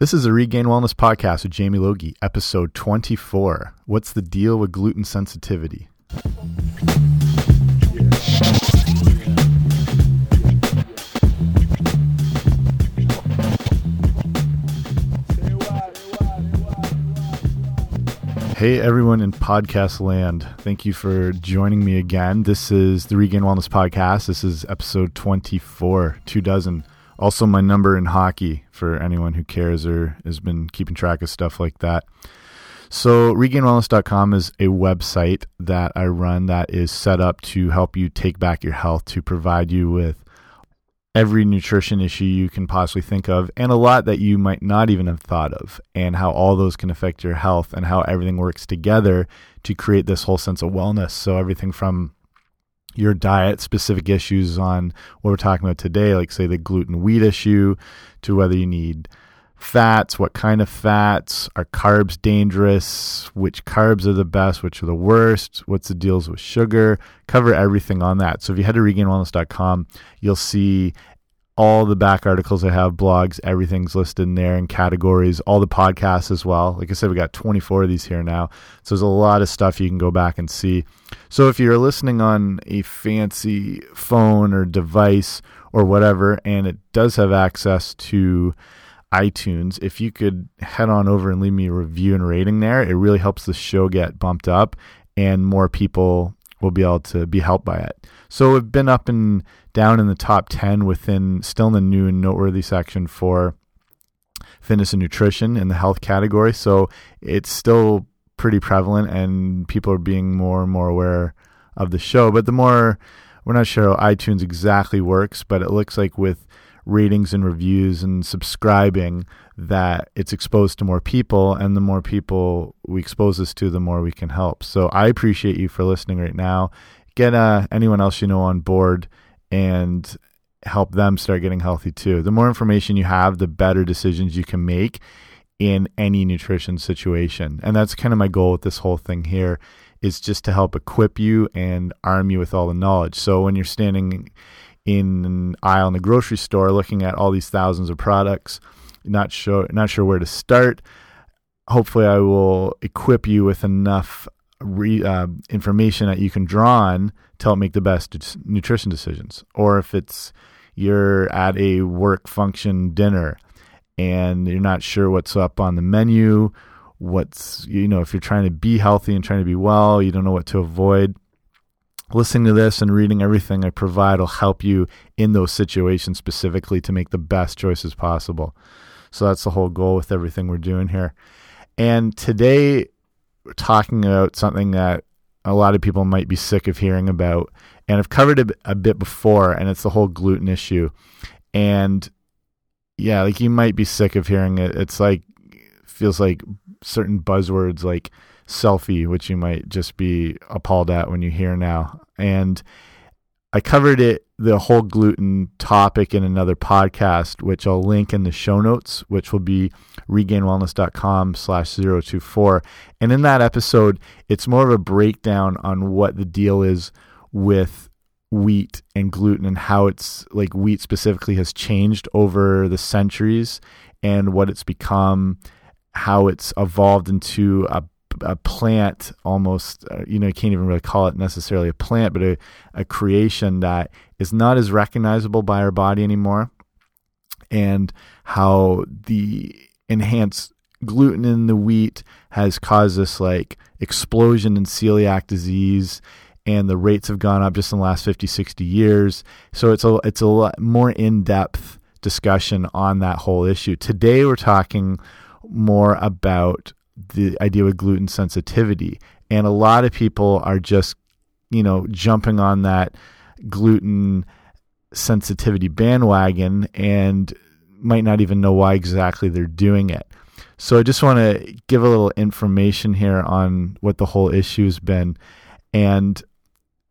This is a Regained Wellness podcast with Jamie Logie, episode 24. What's the deal with gluten sensitivity? Hey, everyone in podcast land. Thank you for joining me again. This is the Regained Wellness Podcast. This is episode 24, two dozen. Also, my number in hockey for anyone who cares or has been keeping track of stuff like that. So, regainedwellness.com is a website that I run that is set up to help you take back your health, to provide you with every nutrition issue you can possibly think of and a lot that you might not even have thought of and how all those can affect your health and how everything works together to create this whole sense of wellness so everything from your diet specific issues on what we're talking about today like say the gluten wheat issue to whether you need fats what kind of fats are carbs dangerous which carbs are the best which are the worst what's the deals with sugar cover everything on that. So if you head to regainedwellness.com you'll see all the back articles i have blogs everything's listed in there in categories all the podcasts as well. Like i said we got 24 of these here now. So there's a lot of stuff you can go back and see. So if you're listening on a fancy phone or device or whatever and it does have access to iTunes, if you could head on over and leave me a review and rating there, it really helps the show get bumped up and more people will be able to be helped by it. So we've been up and down in the top 10 within still in the new and noteworthy section for fitness and nutrition in the health category. So it's still pretty prevalent and people are being more and more aware of the show. But the more, we're not sure how iTunes exactly works, but it looks like with ratings and reviews and subscribing that it's exposed to more people and the more people we expose this to the more we can help so i appreciate you for listening right now get uh, anyone else you know on board and help them start getting healthy too the more information you have the better decisions you can make in any nutrition situation and that's kind of my goal with this whole thing here is just to help equip you and arm you with all the knowledge so when you're standing in an aisle in the grocery store looking at all these thousands of products, not sure not sure where to start. Hopefully, I will equip you with enough re, uh, information that you can draw on to help make the best nutrition decisions. Or if it's you're at a work function dinner and you're not sure what's up on the menu, what's you know if you're trying to be healthy and trying to be well, you don't know what to avoid listening to this and reading everything I provide will help you in those situations specifically to make the best choices possible. So that's the whole goal with everything we're doing here. And today, talking about something that a lot of people might be sick of hearing about. And I've covered it a bit before, and it's the whole gluten issue. And yeah, like you might be sick of hearing it. It's like, feels like certain buzzwords like selfie, which you might just be appalled at when you hear now. And I covered it, the whole gluten topic in another podcast, which I'll link in the show notes, which will be regainwellness.com slash 024. And in that episode, it's more of a breakdown on what the deal is with wheat and gluten and how it's like wheat specifically has changed over the centuries and what it's become, how it's evolved into a a plant almost uh, you know you can't even really call it necessarily a plant but a, a creation that is not as recognizable by our body anymore. And how the enhanced gluten in the wheat has caused this like explosion in celiac disease and the rates have gone up just in the last 50 60 years. So it's a it's a lot more in-depth discussion on that whole issue. Today we're talking more about the idea of gluten sensitivity. And a lot of people are just, you know, jumping on that gluten sensitivity bandwagon and might not even know why exactly they're doing it. So I just want to give a little information here on what the whole issue has been. And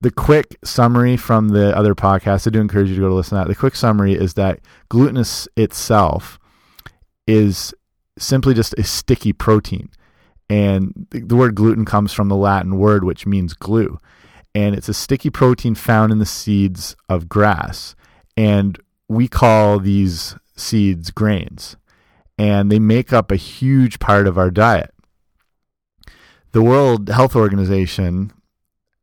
the quick summary from the other podcast, I do encourage you to go to listen to that. The quick summary is that gluten itself is simply just a sticky protein. And the word gluten comes from the Latin word which means glue. And it's a sticky protein found in the seeds of grass. And we call these seeds grains. and they make up a huge part of our diet. The World Health Organization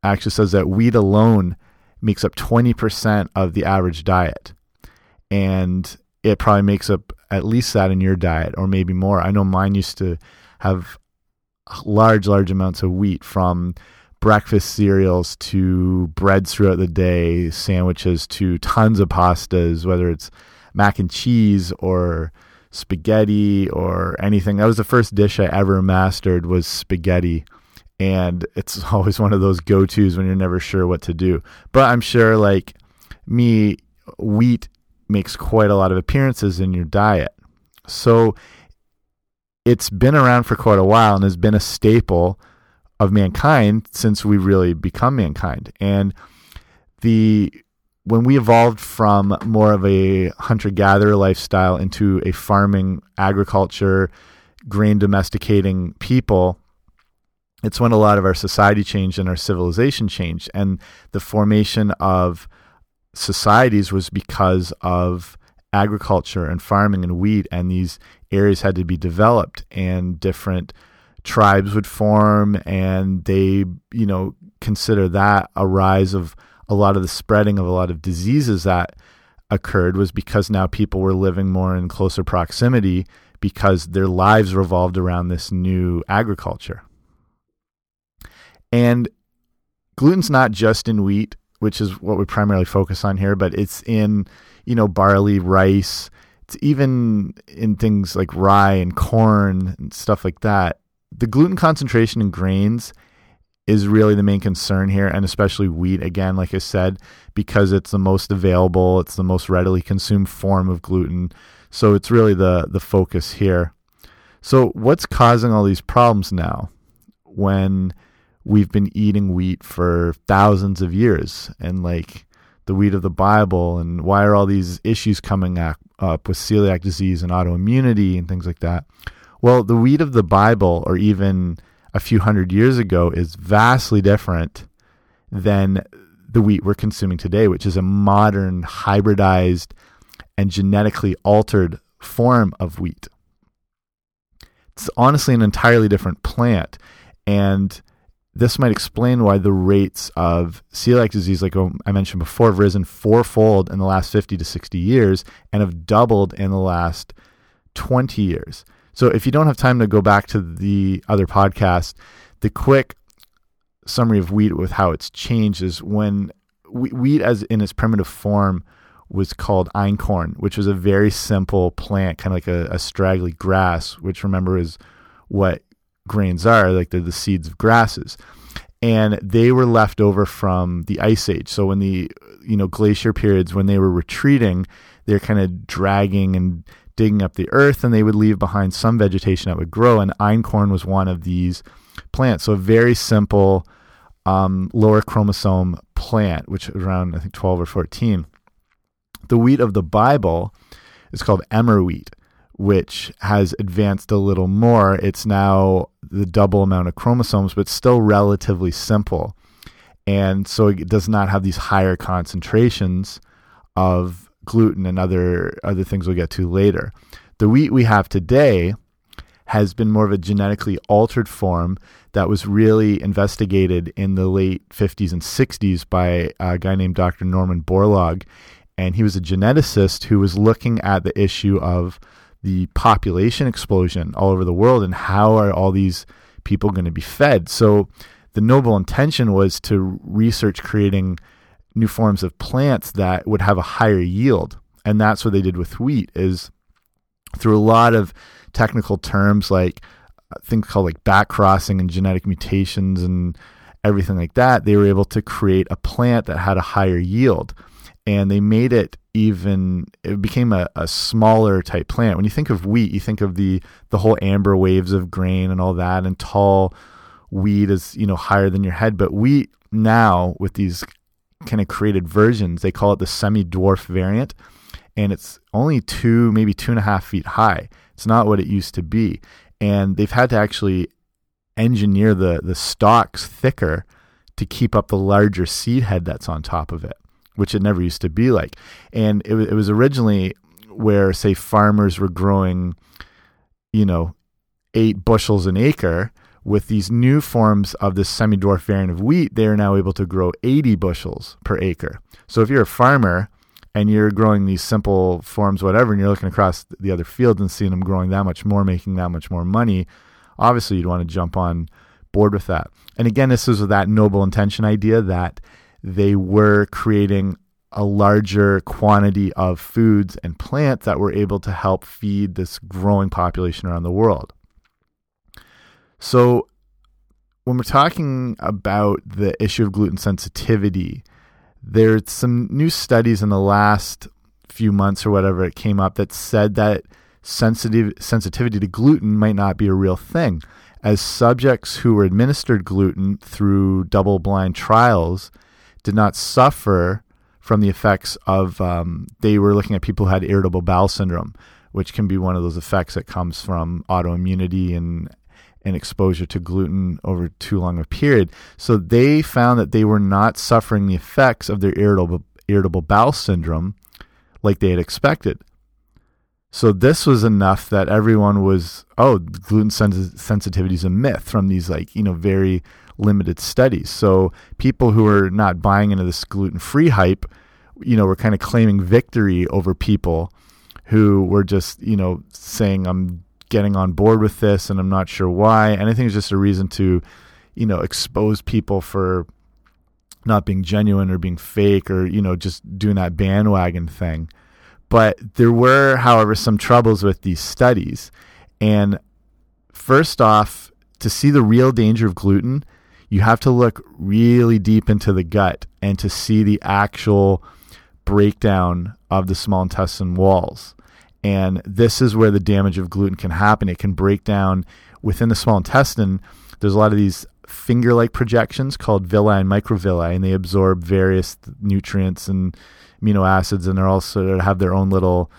actually says that wheat alone makes up 20% of the average diet. And it probably makes up at least that in your diet or maybe more. I know mine used to have large, large amounts of wheat from breakfast cereals to breads throughout the day, sandwiches to tons of pastas, whether it's mac and cheese or spaghetti or anything. That was the first dish I ever mastered was spaghetti. And it's always one of those go-tos when you're never sure what to do. But I'm sure like me, wheat makes quite a lot of appearances in your diet. So it's been around for quite a while and has been a staple of mankind since we really become mankind. And the when we evolved from more of a hunter gatherer lifestyle into a farming, agriculture, grain domesticating people, it's when a lot of our society changed and our civilization changed. And the formation of societies was because of agriculture and farming and wheat, and these areas had to be developed, and different tribes would form, and they, you know, consider that a rise of a lot of the spreading of a lot of diseases that occurred was because now people were living more in closer proximity because their lives revolved around this new agriculture. And gluten's not just in wheat, which is what we primarily focus on here, but it's in, you know, barley, rice, it's even in things like rye and corn and stuff like that. The gluten concentration in grains is really the main concern here, and especially wheat, again, like I said, because it's the most available, it's the most readily consumed form of gluten. So it's really the, the focus here. So, what's causing all these problems now when we've been eating wheat for thousands of years and like the wheat of the Bible? And why are all these issues coming up with celiac disease and autoimmunity and things like that? Well, the wheat of the Bible, or even a few hundred years ago is vastly different than the wheat we're consuming today, which is a modern, hybridized, and genetically altered form of wheat. It's honestly an entirely different plant. And this might explain why the rates of celiac disease, like um, I mentioned before, have risen fourfold in the last 50 to 60 years and have doubled in the last 20 years. So if you don't have time to go back to the other podcast, the quick summary of wheat with how it's changed is when wheat as in its primitive form was called einkorn, which was a very simple plant, kind of like a, a straggly grass, which remember is what grains are, like they're the seeds of grasses. And they were left over from the ice age. So when the you know glacier periods when they were retreating, they're kind of dragging and digging up the earth and they would leave behind some vegetation that would grow. And einkorn was one of these plants. So a very simple um, lower chromosome plant, which around, I think, 12 or 14. The wheat of the Bible is called emmer wheat, which has advanced a little more. It's now the double amount of chromosomes, but still relatively simple. And so it does not have these higher concentrations of gluten and other other things we'll get to later. The wheat we have today has been more of a genetically altered form that was really investigated in the late 50s and 60s by a guy named Dr. Norman Borlaug. And he was a geneticist who was looking at the issue of the population explosion all over the world and how are all these people going to be fed. So the noble intention was to research creating new forms of plants that would have a higher yield. And that's what they did with wheat is through a lot of technical terms like uh, things called like back crossing and genetic mutations and everything like that, they were able to create a plant that had a higher yield. And they made it even it became a, a smaller type plant. When you think of wheat, you think of the the whole amber waves of grain and all that and tall wheat is, you know, higher than your head. But wheat now with these kind of created versions. They call it the semi dwarf variant, and it's only two, maybe two and a half feet high. It's not what it used to be, and they've had to actually engineer the the stalks thicker to keep up the larger seed head that's on top of it, which it never used to be like. And it, it was originally where, say, farmers were growing you know, eight bushels an acre. With these new forms of this semi dwarf variant of wheat, they are now able to grow 80 bushels per acre. So if you're a farmer and you're growing these simple forms, whatever, and you're looking across the other fields and seeing them growing that much more, making that much more money, obviously you'd want to jump on board with that. And again, this is that noble intention idea that they were creating a larger quantity of foods and plants that were able to help feed this growing population around the world. So, when we're talking about the issue of gluten sensitivity, there's some new studies in the last few months or whatever it came up that said that sensitive sensitivity to gluten might not be a real thing as subjects who were administered gluten through double blind trials did not suffer from the effects of um, they were looking at people who had irritable bowel syndrome which can be one of those effects that comes from autoimmunity and and exposure to gluten over too long a period. So they found that they were not suffering the effects of their irritable irritable bowel syndrome like they had expected. So this was enough that everyone was, oh, gluten sens- sensitivity is a myth from these like you know very limited studies. So people who are not buying into this gluten free hype, you know, were kind of claiming victory over people who were just you know saying I'm getting on board with this, and I'm not sure why. And I think it's just a reason to, you know, expose people for not being genuine or being fake or you know just doing that bandwagon thing. But there were, however, some troubles with these studies. And first off, to see the real danger of gluten, you have to look really deep into the gut and to see the actual breakdown of the small intestine walls. And this is where the damage of gluten can happen. It can break down within the small intestine. There's a lot of these finger like projections called villi and microvilli, and they absorb various nutrients and amino acids, and they're also have their own little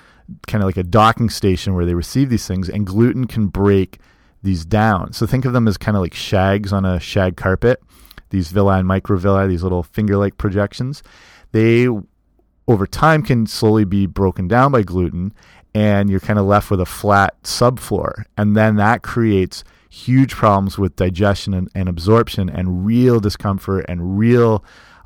kind of like a docking station where they receive these things. And gluten can break these down. So think of them as kind of like shags on a shag carpet. These villi and microvilli, these little finger like projections, they over time can slowly be broken down by gluten and you're kind of left with a flat subfloor. And then that creates huge problems with digestion and, and absorption and real discomfort and real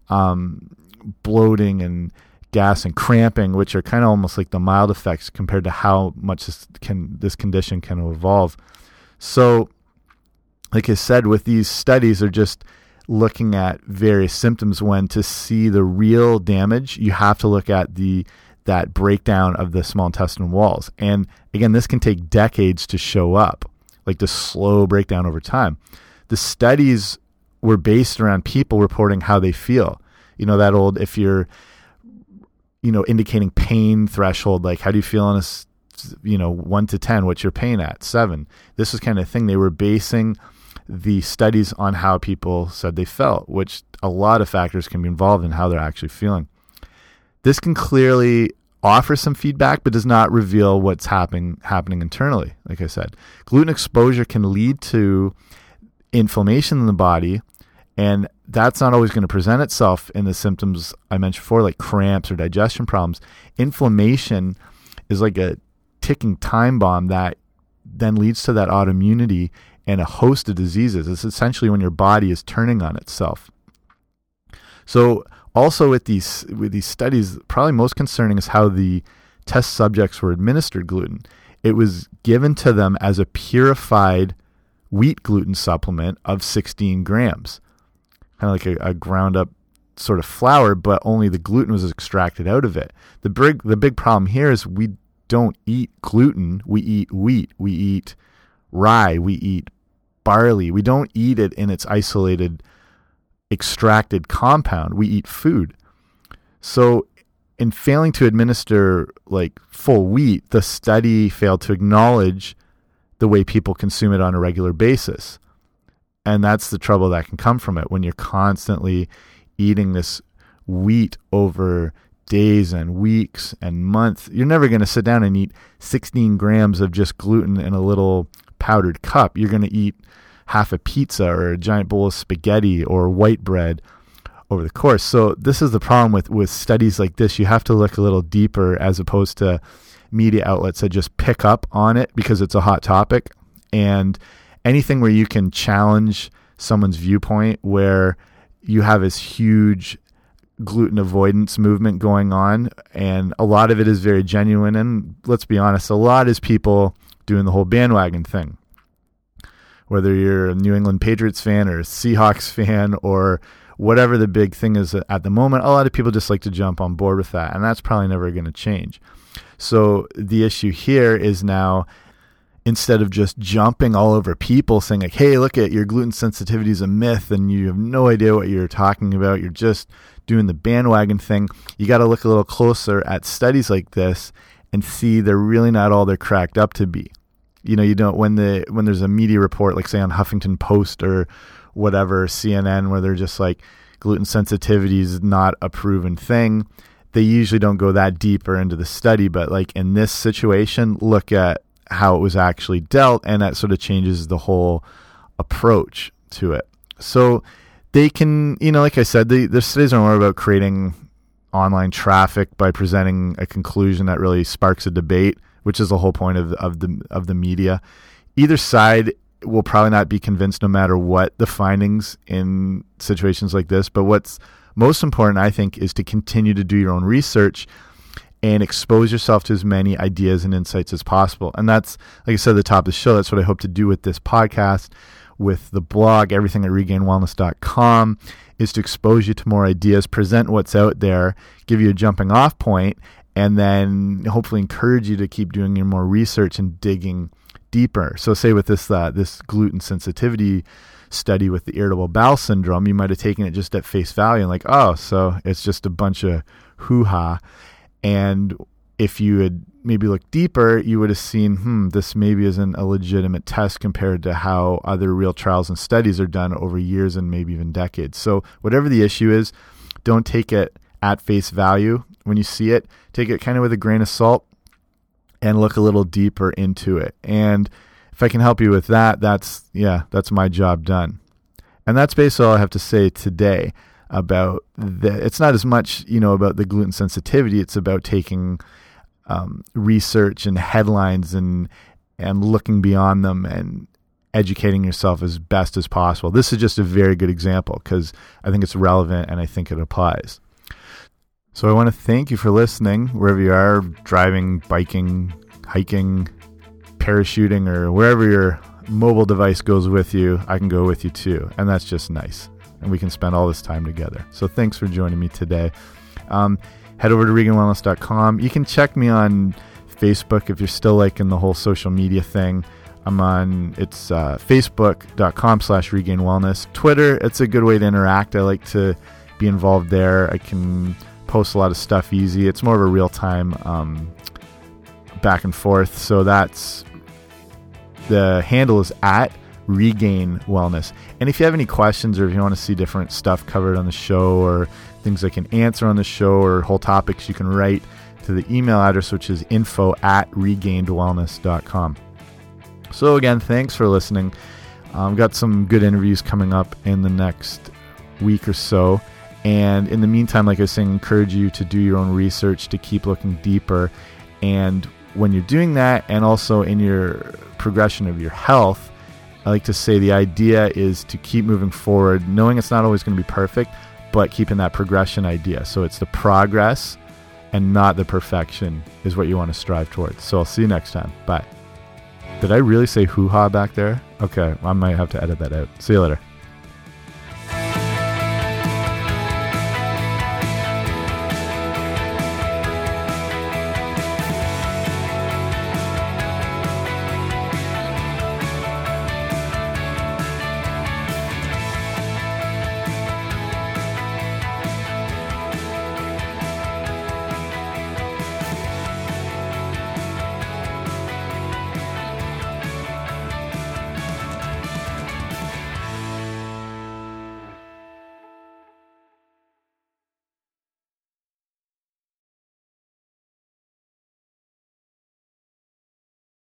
um, bloating and gas and cramping, which are kind of almost like the mild effects compared to how much this can this condition can evolve. So, like I said, with these studies, they're just looking at various symptoms. When to see the real damage, you have to look at the that breakdown of the small intestinal walls. And again, this can take decades to show up, like the slow breakdown over time. The studies were based around people reporting how they feel. You know, that old, if you're, you know, indicating pain threshold, like how do you feel on a, you know, one to 10, what's your pain at? Seven. This is kind of thing they were basing the studies on how people said they felt, which a lot of factors can be involved in how they're actually feeling. This can clearly offer some feedback, but does not reveal what's happening happening internally. Like I said, gluten exposure can lead to inflammation in the body, and that's not always going to present itself in the symptoms I mentioned before, like cramps or digestion problems. Inflammation is like a ticking time bomb that then leads to that autoimmunity and a host of diseases. It's essentially when your body is turning on itself. So also with these with these studies, probably most concerning is how the test subjects were administered gluten. It was given to them as a purified wheat gluten supplement of 16 grams, kind of like a, a ground up sort of flour, but only the gluten was extracted out of it. The big the big problem here is we don't eat gluten. We eat wheat. We eat rye. We eat barley. We don't eat it in its isolated extracted compound. We eat food. So, in failing to administer like full wheat, the study failed to acknowledge the way people consume it on a regular basis. And that's the trouble that can come from it when you're constantly eating this wheat over days and weeks and months. You're never going to sit down and eat 16 grams of just gluten in a little powdered cup. You're going to eat half a pizza or a giant bowl of spaghetti or white bread over the course. So this is the problem with with studies like this. You have to look a little deeper as opposed to media outlets that just pick up on it because it's a hot topic. And anything where you can challenge someone's viewpoint, where you have this huge gluten avoidance movement going on, and a lot of it is very genuine. And let's be honest, a lot is people doing the whole bandwagon thing. Whether you're a New England Patriots fan or a Seahawks fan or whatever the big thing is at the moment, a lot of people just like to jump on board with that, and that's probably never going to change. So the issue here is now instead of just jumping all over people saying like hey look at your gluten sensitivity is a myth and you have no idea what you're talking about. You're just doing the bandwagon thing. You got to look a little closer at studies like this and see they're really not all they're cracked up to be. You know you don't when the when there's a media report like say on huffington post or whatever cnn where they're just like gluten sensitivity is not a proven thing they usually don't go that deeper into the study. But like in this situation look at how it was actually dealt, and that sort of changes the whole approach to it. So they can, you know, like I said, the, the studies are more about creating online traffic by presenting a conclusion that really sparks a debate, which is the whole point of, of the of the media. Either side will probably not be convinced no matter what the findings in situations like this. But what's most important, I think, is to continue to do your own research and expose yourself to as many ideas and insights as possible. And that's, like I said at the top of the show, that's what I hope to do with this podcast, with the blog, everything at regainedwellness.com, is to expose you to more ideas, present what's out there, give you a jumping off point, and then hopefully encourage you to keep doing your more research and digging deeper. So, say with this uh, this gluten sensitivity study with the irritable bowel syndrome, you might have taken it just at face value and like, oh, so it's just a bunch of hoo ha. And if you had maybe looked deeper, you would have seen, hmm, this maybe isn't a legitimate test compared to how other real trials and studies are done over years and maybe even decades. So, whatever the issue is, don't take it at face value when you see it. Take it kind of with a grain of salt and look a little deeper into it. And if I can help you with that, that's, yeah, that's my job done. And that's basically all I have to say today about the it's not as much you know about the gluten sensitivity it's about taking um, research and headlines and and looking beyond them and educating yourself as best as possible. This is just a very good example because i think it's relevant and i think it applies. So i want to thank you for listening wherever you are driving biking hiking parachuting or wherever your mobile device goes with you i can go with you too and that's just nice and we can spend all this time together. So thanks for joining me today. Um, head over to regainedwellness.com. You can check me on Facebook if you're still liking the whole social media thing. I'm on it's uh, facebook.com slash regain wellness. Twitter, it's a good way to interact. I like to be involved there. I can post a lot of stuff easy. It's more of a real time um, back and forth. So that's the handle is at regain wellness. And if you have any questions or if you want to see different stuff covered on the show or things I can answer on the show or whole topics, you can write to the email address, which is info at regainedwellness.com. So, again, thanks for listening. I've um, got some good interviews coming up in the next week or so. And in the meantime, like I was saying, encourage you to do your own research to keep looking deeper. And when you're doing that, and also in your progression of your health, I like to say the idea is to keep moving forward, knowing it's not always going to be perfect, but keeping that progression idea. So it's the progress and not the perfection is what you want to strive towards. So I'll see you next time. Bye. Did I really say hoo ha back there? Okay, I might have to edit that out. See you later.